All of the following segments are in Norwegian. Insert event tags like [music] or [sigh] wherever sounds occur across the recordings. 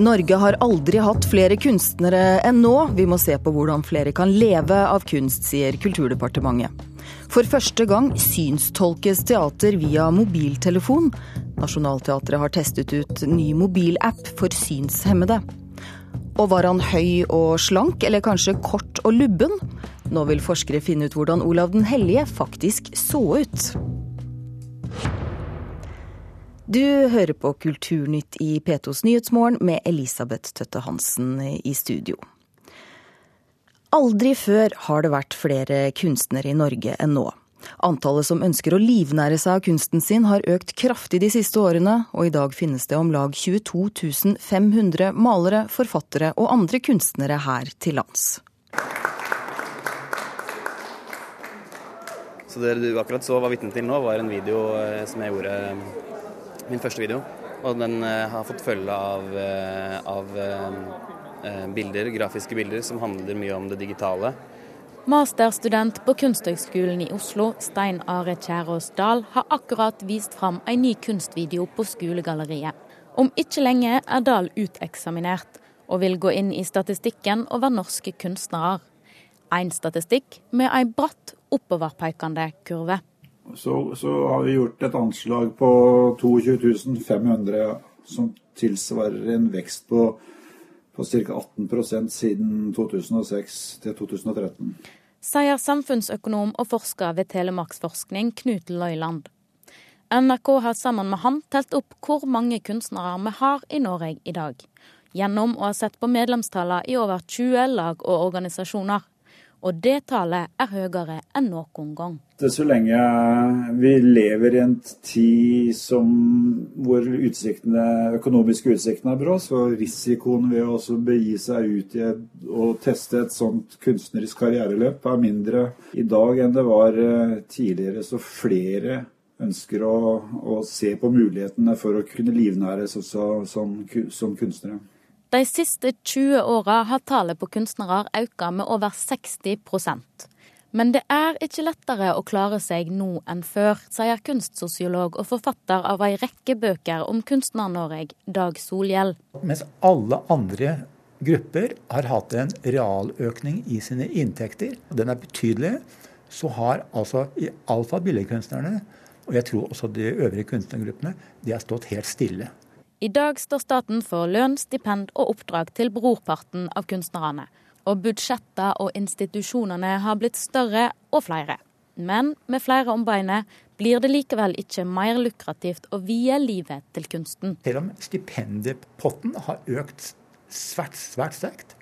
Norge har aldri hatt flere kunstnere enn nå. Vi må se på hvordan flere kan leve av kunst, sier Kulturdepartementet. For første gang synstolkes teater via mobiltelefon. Nationaltheatret har testet ut ny mobilapp for synshemmede. Og var han høy og slank, eller kanskje kort og lubben? Nå vil forskere finne ut hvordan Olav den hellige faktisk så ut. Du hører på Kulturnytt i P2s Nyhetsmorgen med Elisabeth Tøtte Hansen i studio. Aldri før har det vært flere kunstnere i Norge enn nå. Antallet som ønsker å livnære seg av kunsten sin har økt kraftig de siste årene, og i dag finnes det om lag 22 500 malere, forfattere og andre kunstnere her til lands. Så det du akkurat så var vitne til nå, var en video eh, som jeg gjorde min første video. Og den eh, har fått følge av, eh, av eh, bilder, grafiske bilder som handler mye om det digitale. Masterstudent på Kunsthøgskolen i Oslo, Stein Are Kjærås Dahl, har akkurat vist fram en ny kunstvideo på skolegalleriet. Om ikke lenge er Dahl uteksaminert, og vil gå inn i statistikken over norske kunstnere. En statistikk med ei bratt oppoverpekende kurve så, så, har vi gjort et anslag på 22 500, som tilsvarer en vekst på, på ca. 18% siden 2006 til 2013. Sier samfunnsøkonom og forsker ved Telemarksforskning Knut Løyland. NRK har sammen med han telt opp hvor mange kunstnere vi har i Norge i dag. Gjennom å ha sett på medlemstallene i over 20 lag og organisasjoner og det tallet er høyere enn noen gang. Så lenge vi lever i en tid som, hvor utsiktene, økonomiske utsiktene er bra, så risikoen ved å begi seg ut i og teste et sånt kunstnerisk karriereløp er mindre i dag enn det var eh, tidligere. Så flere ønsker å, å se på mulighetene for å kunne livnæres også som, som kunstnere. De siste 20 åra har tallet på kunstnere økt med over 60% Men det er ikke lettere å klare seg nå enn før, sier kunstsosiolog og forfatter av ei rekke bøker om Kunstner-Norge, Dag Solhjell. Mens alle andre grupper har hatt en realøkning i sine inntekter, og den er betydelig, så har altså i alle fall billedkunstnerne, og jeg tror også de øvrige kunstnergruppene, de har stått helt stille. I dag står staten for lønn, stipend og oppdrag til brorparten av kunstnerne. Og budsjettene og institusjonene har blitt større og flere. Men med flere om beinet blir det likevel ikke mer lukrativt å vie livet til kunsten. Selv om stipendepotten har økt svært, svært sterkt,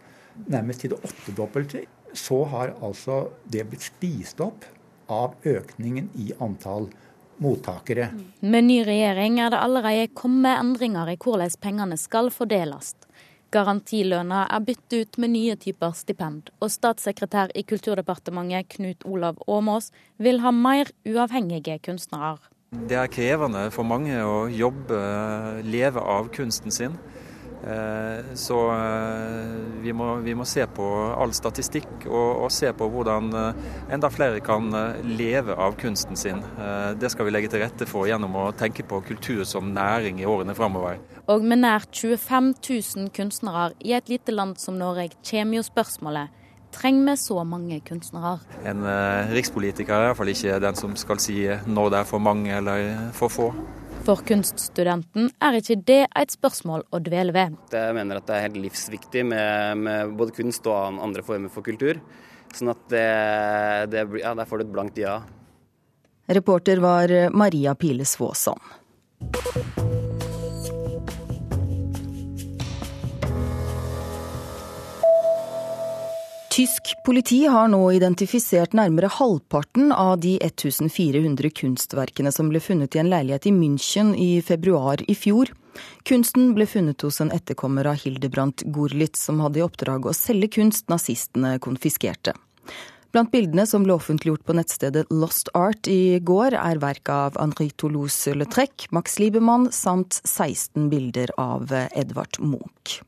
nærmest til det åttedobbelte, så har altså det blitt spist opp av økningen i antall mottakere. Med ny regjering er det allerede kommet endringer i hvordan pengene skal fordeles. Garantilønna er byttet ut med nye typer stipend, og statssekretær i Kulturdepartementet Knut Olav Åmås vil ha mer uavhengige kunstnere. Det er krevende for mange å jobbe, leve av kunsten sin. Eh, så eh, vi må, vi må, se på all statistikk og, og, se på hvordan eh, enda flere kan leve av kunsten sin. Det skal vi legge til rette for gjennom å tenke på kultur som næring i årene framover. Og med nær 25 000 kunstnere i et lite land som Norge kommer jo spørsmålet trenger vi så mange kunstnere? En rikspolitiker er iallfall ikke den som skal si når det er for mange eller for få. For kunststudenten er ikke det et spørsmål å dvele ved. Jeg mener at det er helt livsviktig med, med både kunst og andre former for kultur. Sånn at det, det ja, der får du et blankt ja. Reporter var Maria Pile Svåsand. Tysk politi har nå identifisert nærmere halvparten av de 1400 kunstverkene som ble funnet i en leilighet i München i februar i fjor. Kunsten ble funnet hos en etterkommer av Hildebrandt Gorlitz, som hadde i oppdrag å selge kunst nazistene konfiskerte. Blant bildene som ble offentliggjort på nettstedet Lost Art i går, er verk av Henri Toulouse-Lautrec, Max Liebermann samt 16 bilder av Edvard Munch.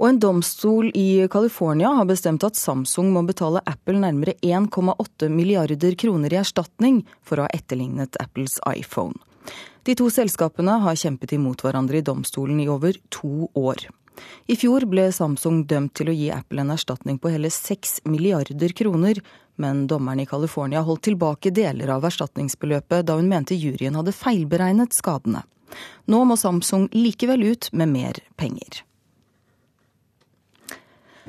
Og en domstol i California har bestemt at Samsung må betale Apple nærmere 1,8 milliarder kroner i erstatning for å ha etterlignet Apples iPhone. De to selskapene har kjempet imot hverandre i domstolen i over to år. I fjor ble Samsung dømt til å gi Apple en erstatning på hele seks milliarder kroner, men dommeren i California holdt tilbake deler av erstatningsbeløpet da hun mente juryen hadde feilberegnet skadene. Nå må Samsung likevel ut med mer penger.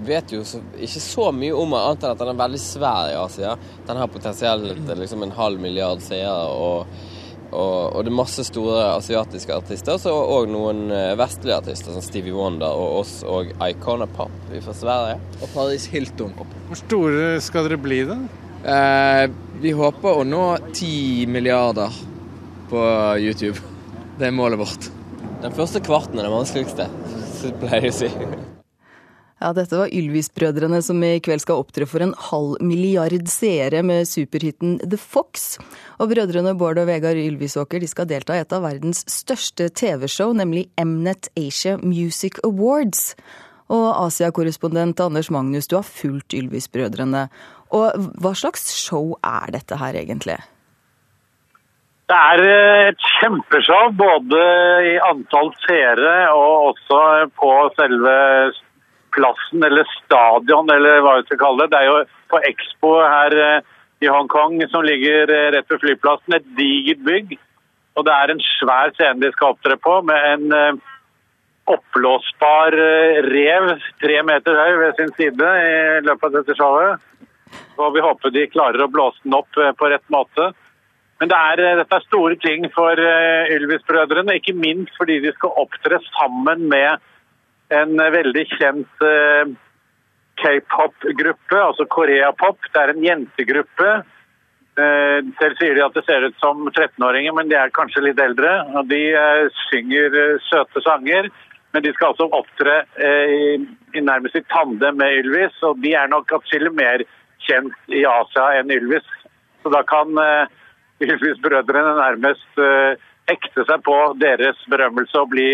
Vet jo så, ikke så mye om den, annet enn at den er veldig svær i Asia. Den har potensielt liksom en halv milliard seere. og og, og, det er masse store asiatiske artister, og noen eh, vestlige artister, som Stevie Wonder og oss og Icona Pop fra Sverige. Og Paris Hilton. Hvor store skal dere bli, da? Eh, vi håper å nå ti milliarder på YouTube. Det er målet vårt. Den første kvarten er det vanskeligste, [laughs] pleier jeg å si. Ja, dette var Ylvis-brødrene som i kveld skal opptre for en halv milliard seere med superhiten The Fox. Og brødrene Bård og Vegard Ylvisåker de skal delta i et av verdens største TV-show, nemlig Mnet Asia Music Awards. Og Asia-korrespondent Anders Magnus, du har fulgt Ylvis-brødrene. Og hva slags show er dette her egentlig? Det er eh, et kjempeshow, både i antall seere og også på selve plassen eller stadion, eller hva vi skal kalle det. Det er jo på Expo her eh, i Hongkong, som ligger eh, rett ved flyplassen, et digert bygg. Og det er en svær scene de skal opptre på, med en eh, oppblåsbar rev tre meter høy ved sin side i løpet av dette showet. Og vi håper de klarer å blåse den opp på rett måte. Men det er, dette er store ting for Ylvis-brødrene, ikke minst fordi de skal opptre sammen med en veldig kjent eh, k-pop-gruppe, altså Koreapop. Det er en jentegruppe. Eh, selv sier de at det ser ut som 13-åringer, men de er kanskje litt eldre. og De eh, synger søte sanger, men de skal altså opptre nærmest i tandem med Ylvis. Og de er nok atskillig mer kjent i Asia enn Ylvis. Så da kan Ylvis-brødrene nærmest hekte seg på deres berømmelse og bli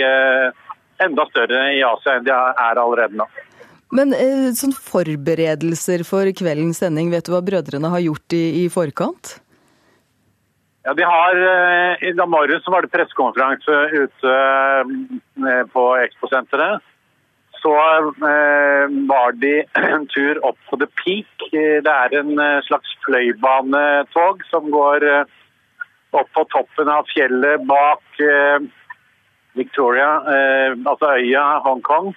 enda større i Asia enn de er allerede nå. Men eh, sånn forberedelser for kveldens sending, vet du hva brødrene har gjort i, i forkant? Ja, de har, eh, I dag morges var det pressekonferanse ute eh, på Expo-senteret. Så var de en [clears throat] tur opp på The Peak. Det er en slags fløibanetog som går opp på toppen av fjellet bak Victoria, eh, altså øya Hongkong,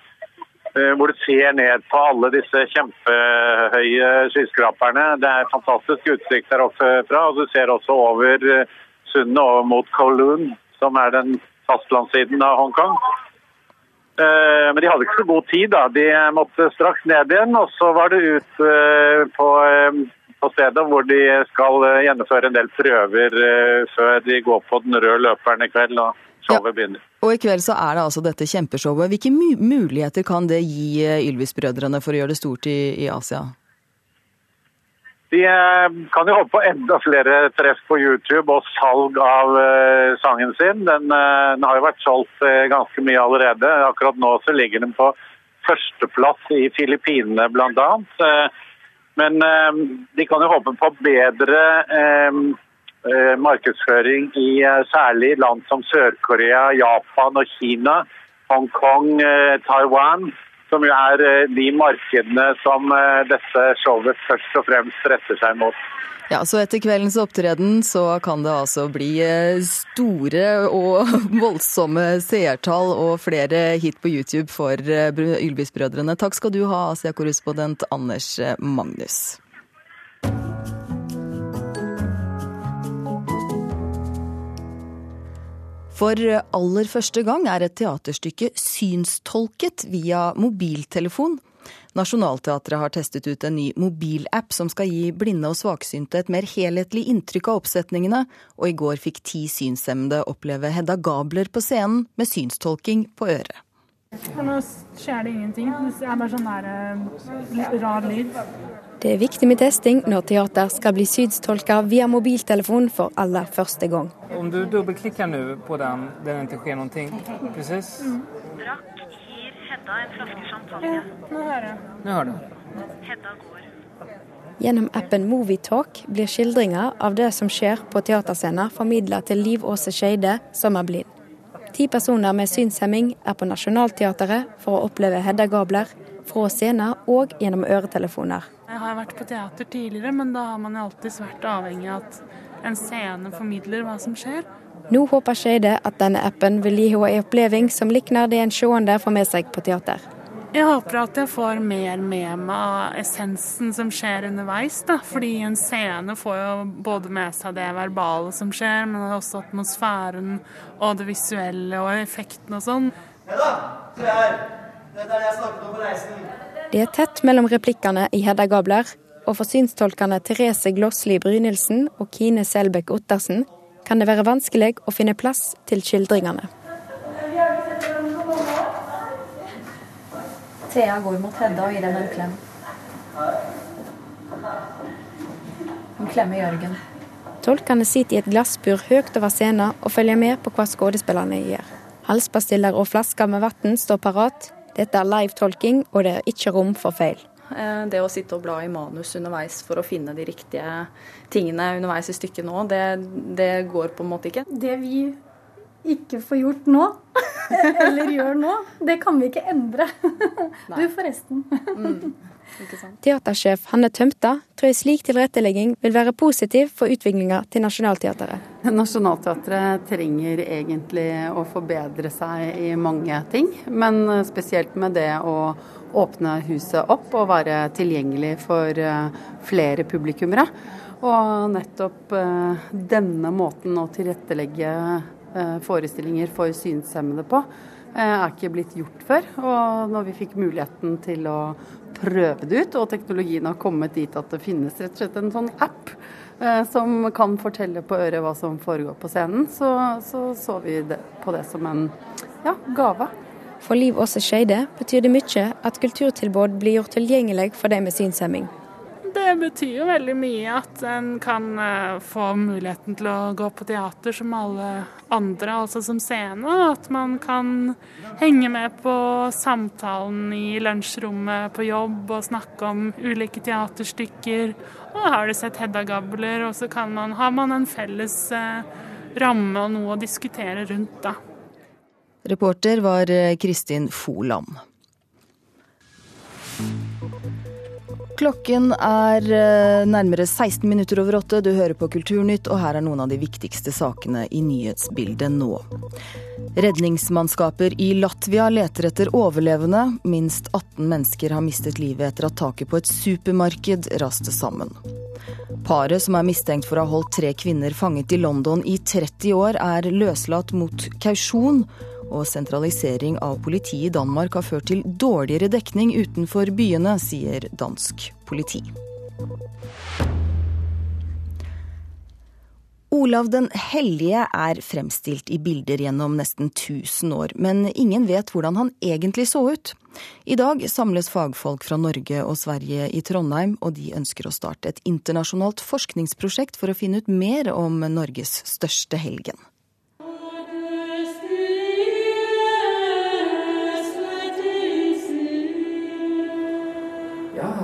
eh, hvor du ser ned på alle disse kjempehøye skyskraperne. Det er fantastisk utsikt der oppe fra. og Du ser også over eh, sundet over mot Kowloon, som er den fastlandssiden av Hongkong. Men de hadde ikke så god tid. da. De måtte straks ned igjen, og så var det ut på, på stedet hvor de skal gjennomføre en del prøver før de går på den røde løperen i kveld. og showet begynner. Og i kveld så er det altså dette kjempeshowet. Hvilke muligheter kan det gi eh, Ylvis-brødrene for å gjøre det stort i, i Asia? De eh, kan jo håpe på enda flere treff på YouTube og salg av uh, sangen sin. Den, uh, den, har jo vært solgt uh, ganske mye allerede. Akkurat nå så ligger den på førsteplass i Filippinene bl.a. Men de kan jo håpe på bedre Eh, markedsføring i eh, særlig land som Sør-Korea, Japan og Kina, Hongkong, eh, Taiwan, som jo er de markedene som dette showet først og fremst retter seg mot. Ja, Så etter kveldens opptreden så kan det altså bli store og [laughs] voldsomme seertall og flere hit på YouTube for Ylvis-brødrene. Takk skal du ha, Asia-korrespondent Anders Magnus. For aller første gang er et teaterstykke synstolket via mobiltelefon. Nationaltheatret har testet ut en ny mobilapp som skal gi blinde og svaksynte et mer helhetlig inntrykk av oppsetningene, og i går fikk ti synshemmede oppleve Hedda Gabler på scenen med synstolking på øret. For nå skjer det ingenting. Det er bare sånn der, uh, rar lyd. Det er viktig med testing når teater skal bli sydstolka via mobiltelefon for aller første gang. Om du dobbeltklikker nå på den der det ikke skjer noe, presis? Mm. Brakk gir Hedda en flaske champagne. Ja, nå hører jeg. Nå hører du. Hedda går. Gjennom appen Movietalk blir skildringer av det som skjer på teaterscener, formidla til Liv Åse Skeide, som er blind. Ti personer med synshemming er på Nationaltheatret for å oppleve Hedda Gabler fra scenen og gjennom øretelefoner. Jeg har vært på teater tidligere, men da har man alltid vært avhengig av at en scene formidler hva som skjer. Nå håper Skeide at denne appen vil gi henne en oppleving som likner det en seende får med seg på teater. Jeg håper at jeg får mer med meg av essensen som skjer underveis. da, fordi en scene får jo både med seg det verbale som skjer, men også atmosfæren og det visuelle og effekten og sånn. Hedda, se her. Dette er det jeg snakket om på reisen. Det er tett mellom replikkene i Hedda Gabler, og for synstolkene Therese Glossli Brynildsen og Kine Selbekk Ottersen kan det være vanskelig å finne plass til skildringene. Thea går mot Hedda og gir henne en klem. Hun klemmer Jørgen. Tolkene sitter i et glassbur høyt over scenen og følger med på hva skuespillerne gjør. Halspastiller og flasker med vann står parat. Dette er live-tolking, og det er ikke rom for feil. Eh, det å sitte og bla i manus underveis for å finne de riktige tingene underveis i stykket nå, det, det går på en måte ikke. Det vi ikke får gjort nå, [laughs] eller gjør nå, det kan vi ikke endre. Du, forresten. Mm. Teatersjef Hanne Tømta tror en slik tilrettelegging vil være positiv for utviklinga til Nationaltheatret. Nationaltheatret trenger egentlig å forbedre seg i mange ting, men spesielt med det å åpne huset opp og være tilgjengelig for eh, flere publikummere. Og nettopp eh, denne måten å tilrettelegge forestillinger for synshemmede på, eh, er ikke blitt gjort før. Og når vi fikk muligheten til å prøve det ut, og teknologien har kommet dit at det finnes rett og slett en sånn app eh, som kan fortelle på øret hva som foregår på scenen, så så, så vi det, på det som en ja, gave. For Liv Åse Skeide betyr det mye at kulturtilbud blir gjort tilgjengelig for de med synshemming. Det betyr jo veldig mye at en kan uh, få muligheten til å gå på teater som alle andre, altså som scene. At man kan henge med på samtalen i lunsjrommet på jobb og snakke om ulike teaterstykker. Og har du sett Hedda Gabler, og så man, har man en felles uh, ramme og noe å diskutere rundt, da. Reporter var eh, Kristin Foland. Klokken er eh, nærmere 16 minutter over åtte. Du hører på Kulturnytt, og her er noen av de viktigste sakene i nyhetsbildet nå. Redningsmannskaper i Latvia leter etter overlevende. Minst 18 mennesker har mistet livet etter at taket på et supermarked raste sammen. Paret som er mistenkt for å ha holdt tre kvinner fanget i London i 30 år, er løslatt mot kausjon og sentralisering av politiet i Danmark har ført til dårligere dekning utenfor byene, sier dansk politi. Olav den hellige er fremstilt i bilder gjennom nesten 1000 år, men ingen vet hvordan han egentlig så ut. I dag samles fagfolk fra Norge og Sverige i Trondheim, og de ønsker å starte et internasjonalt forskningsprosjekt for å finne ut mer om Norges største helgen.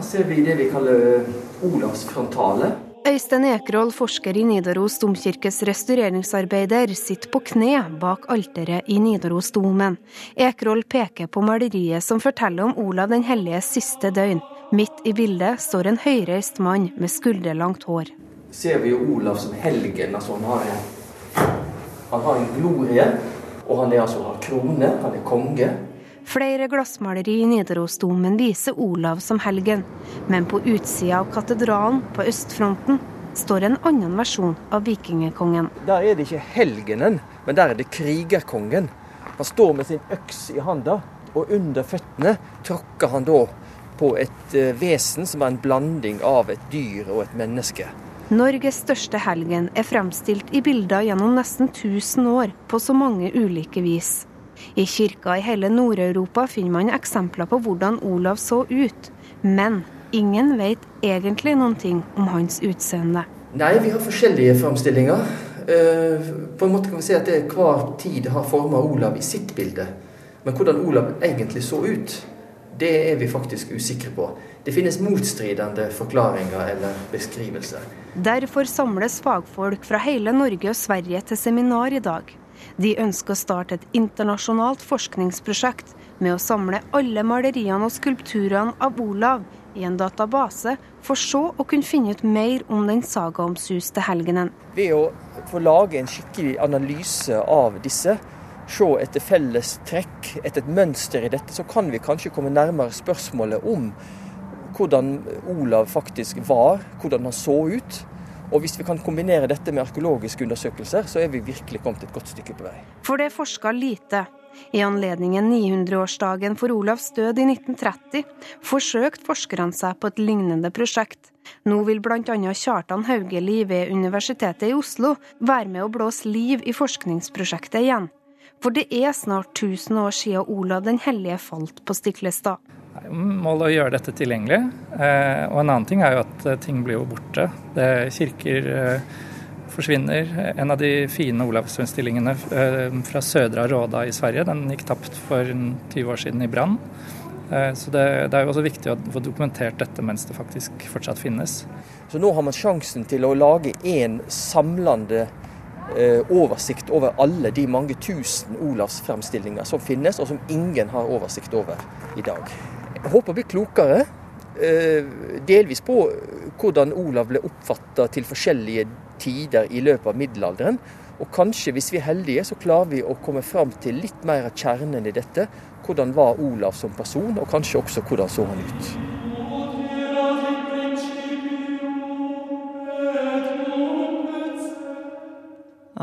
Ser vi det vi kaller Olavsfrontale. Øystein Ekroll, forsker i Nidaros domkirkes restaureringsarbeider, sitter på kne bak alteret i Nidarosdomen. Ekroll peker på maleriet som forteller om Olav den helliges siste døgn. Midt i bildet står en høyreist mann med skulderlangt hår. Ser vi Olav som helgen. altså Han har en, han har en glorie, og han er altså har krone, han er konge. Flere glassmaleri i Nidarosdomen viser Olav som helgen, men på utsida av katedralen på østfronten står en annen versjon av vikingkongen. Der er det ikke helgenen, men der er det krigerkongen. Han står med sin øks i handa, og under føttene tråkker han da på et eh, vesen som er en blanding av et dyr og et menneske. Norges største helgen er fremstilt i bilder gjennom nesten 1000 år på så mange ulike vis. I kirker i hele Nord-Europa finner man eksempler på hvordan Olav så ut. Men ingen vet egentlig noen ting om hans utseende. Nei, vi har forskjellige framstillinger. Eh, på en måte kan vi si at det hver tid har forma Olav i sitt bilde. Men hvordan Olav egentlig så ut, Det er vi faktisk usikre på. Det finnes motstridende forklaringer eller beskrivelser. Derfor samles fagfolk fra hele Norge og Sverige til seminar i dag. De ønsker å starte et internasjonalt forskningsprosjekt med å samle alle maleriene og skulpturene av Olav i en database, for så å kunne finne ut mer om den sagaomsuste helgenen. Ved å få lage en skikkelig analyse av disse, se etter felles trekk, etter et mønster i dette, så kan vi kanskje komme nærmere spørsmålet om hvordan Olav faktisk var, hvordan han så ut. Og hvis vi kan kombinere dette med arkeologiske undersøkelser, så er vi virkelig kommet et godt stykke på vei. For det er forska lite. I anledningen 900-årsdagen for Olavs død i 1930 forsøkte forskerne seg på et lignende prosjekt. Nå vil bl.a. Kjartan Haugeli ved Universitetet i Oslo være med å blåse liv i forskningsprosjektet igjen. For det er snart 1000 år siden Olav den hellige falt på Stiklestad. Målet å gjøre dette tilgjengelig. Eh, og en annen ting er jo at eh, ting blir jo borte. Det, kirker eh, forsvinner. En av de fine Olavsundstillingene fra Sødra Råda i Sverige, den gikk tapt for 20 år siden i brann. Så det, det, er jo også viktig å få dokumentert dette mens det faktisk fortsatt finnes. Så nå har man sjansen til å lage en samlende oversikt over alle de mange tusen Olavsfremstillinger som finnes, og som ingen har oversikt over i dag. Jeg håper å bli klokere. Eh, delvis på hvordan Olav ble oppfatta til forskjellige tider i løpet av middelalderen. Og kanskje, hvis vi er heldige, så klarer vi å komme fram til litt mer av kjernen i dette. Hvordan var Olav som person, og kanskje også hvordan så han ut.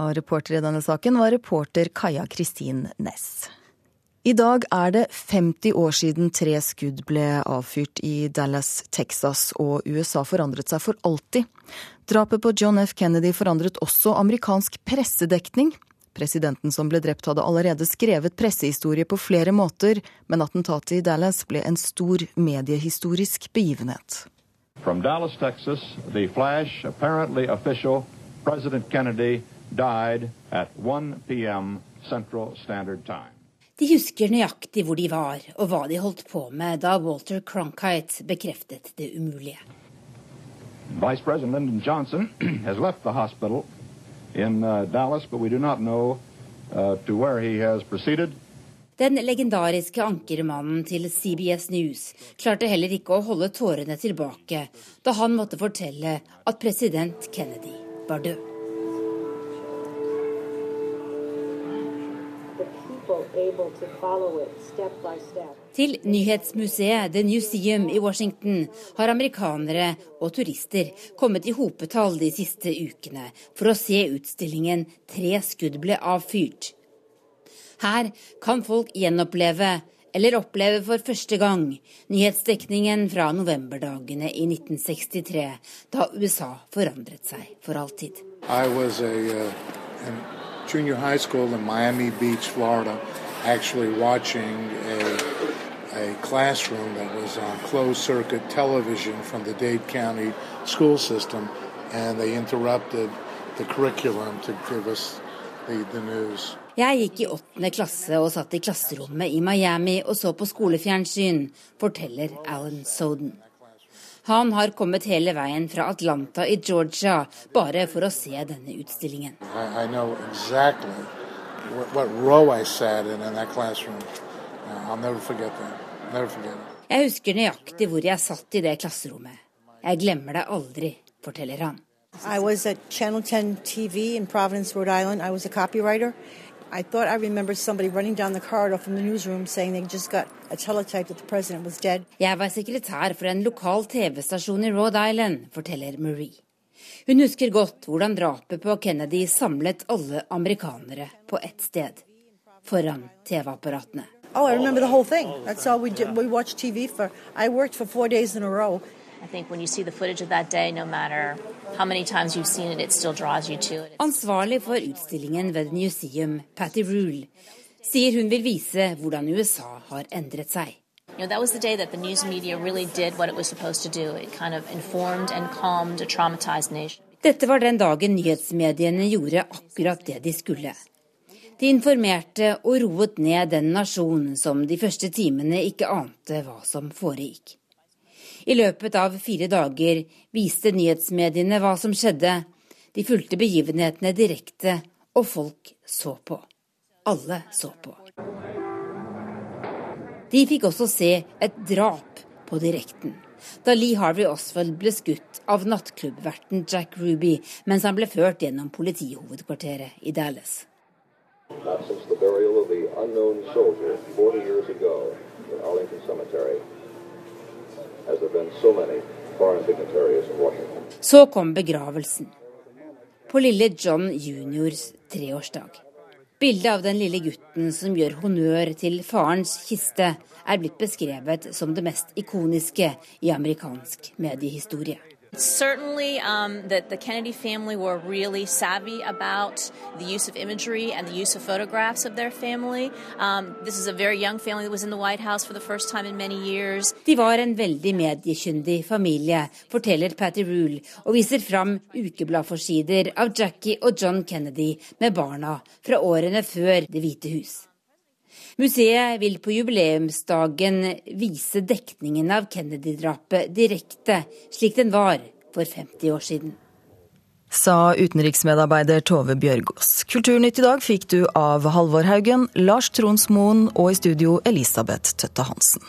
Og reporter i denne saken var reporter Kaja Kristin Næss. I dag er det 50 år siden tre skudd ble avfyrt i Dallas, Texas, og USA forandret seg for alltid. Drapet på John F. Kennedy forandret også amerikansk pressedekning. Presidenten som ble drept hadde allerede skrevet pressehistorie på flere måter, men attentatet i Dallas ble en stor mediehistorisk begivenhet. From Dallas, Texas, the flash, apparently official, President Kennedy died at 1 p.m. Central Standard Time. De husker nøyaktig hvor de var og hva de holdt på med da Walter Cronkite bekreftet det umulige. Vice President Lyndon Johnson [clears throat] has left the hospital in uh, Dallas, but we do not know uh, to where he has proceeded. Den legendariske ankermannen til CBS News klarte heller ikke å holde tårene tilbake da han måtte fortelle at president Kennedy var død. Til nyhetsmuseet The Newseum i Washington har amerikanere og turister kommet i hopetall de siste ukene for å se utstillingen 'Tre skudd ble avfyrt'. Her kan folk gjenoppleve, eller oppleve for første gang, nyhetsdekningen fra novemberdagene i 1963, da USA forandret seg for alltid. I was a, uh, junior high school in Miami Beach, Florida, actually watching a, a classroom that was on closed circuit television from the Dade County school system, and they interrupted the curriculum to give us the, the news. Jeg gikk i åttende klasse og satt i klasserommet i Miami og så på skolefjernsyn, forteller Alan Soden. Han har kommet hele veien fra Atlanta i Georgia bare for å se denne utstillingen. I, I Jeg husker nøyaktig hvor jeg satt i det klasserommet. Jeg glemmer det aldri, forteller han. I was at Channel 10 TV in Providence, Rhode Island. I was a copywriter. I thought I remember somebody running down the corridor from the newsroom saying they just got a teletype that the president was dead. Jeg var sekretær for en lokal TV-stasjon i Rhode Island, forteller Marie. Hun husker godt hvordan drapet på Kennedy samlet alle amerikanere på ett sted, foran TV-apparatene. Oh, I remember the whole thing. That's all we did. We watched TV for. I worked for four days in a row. I think when you see the footage of that day, no matter Ansvarlig for utstillingen ved Museum, Patty Rule, sier hun vil vise hvordan USA har endret seg. You know, really kind of Dette var den dagen nyhetsmediene gjorde akkurat det de skulle. De informerte og roet ned den nasjonen som de første timene ikke ante hva som foregikk. I løpet av fire dager viste nyhetsmediene hva som skjedde. De fulgte begivenhetene direkte, og folk så på. Alle så på. De fikk også se et drap på direkten. Da Lee Harvey Oswald ble skutt av nattklubbverten Jack Ruby mens han ble ført gjennom politihovedkvarteret i Dallas. Not since the burial of the unknown soldier 40 years ago in Arlington Cemetery has there been so many foreign dignitaries in Washington. Så kom begravelsen. På lille John juniors treårsdag. Bildet av den lille gutten som gjør honnør til farens kiste, er blitt beskrevet som det mest ikoniske i amerikansk mediehistorie. Certainly, um, that the Kennedy family were really savvy about the use of imagery and the use of photographs of their family. Um, this is a very young family that was in the White House for the first time in many years. De var en veldig mediekyndig familie, forteller Patty Rule, og viser fram ukebladforsider av Jackie og John Kennedy med barna fra årene før Det hvite hus. Museet vil på jubileumsdagen vise dekningen av Kennedy-drapet direkte, slik den var for 50 år siden. Sa utenriksmedarbeider Tove Bjørgaas. Kulturnytt i dag fikk du av Halvor Haugen, Lars Tronsmoen og i studio Elisabeth Tøtte Hansen.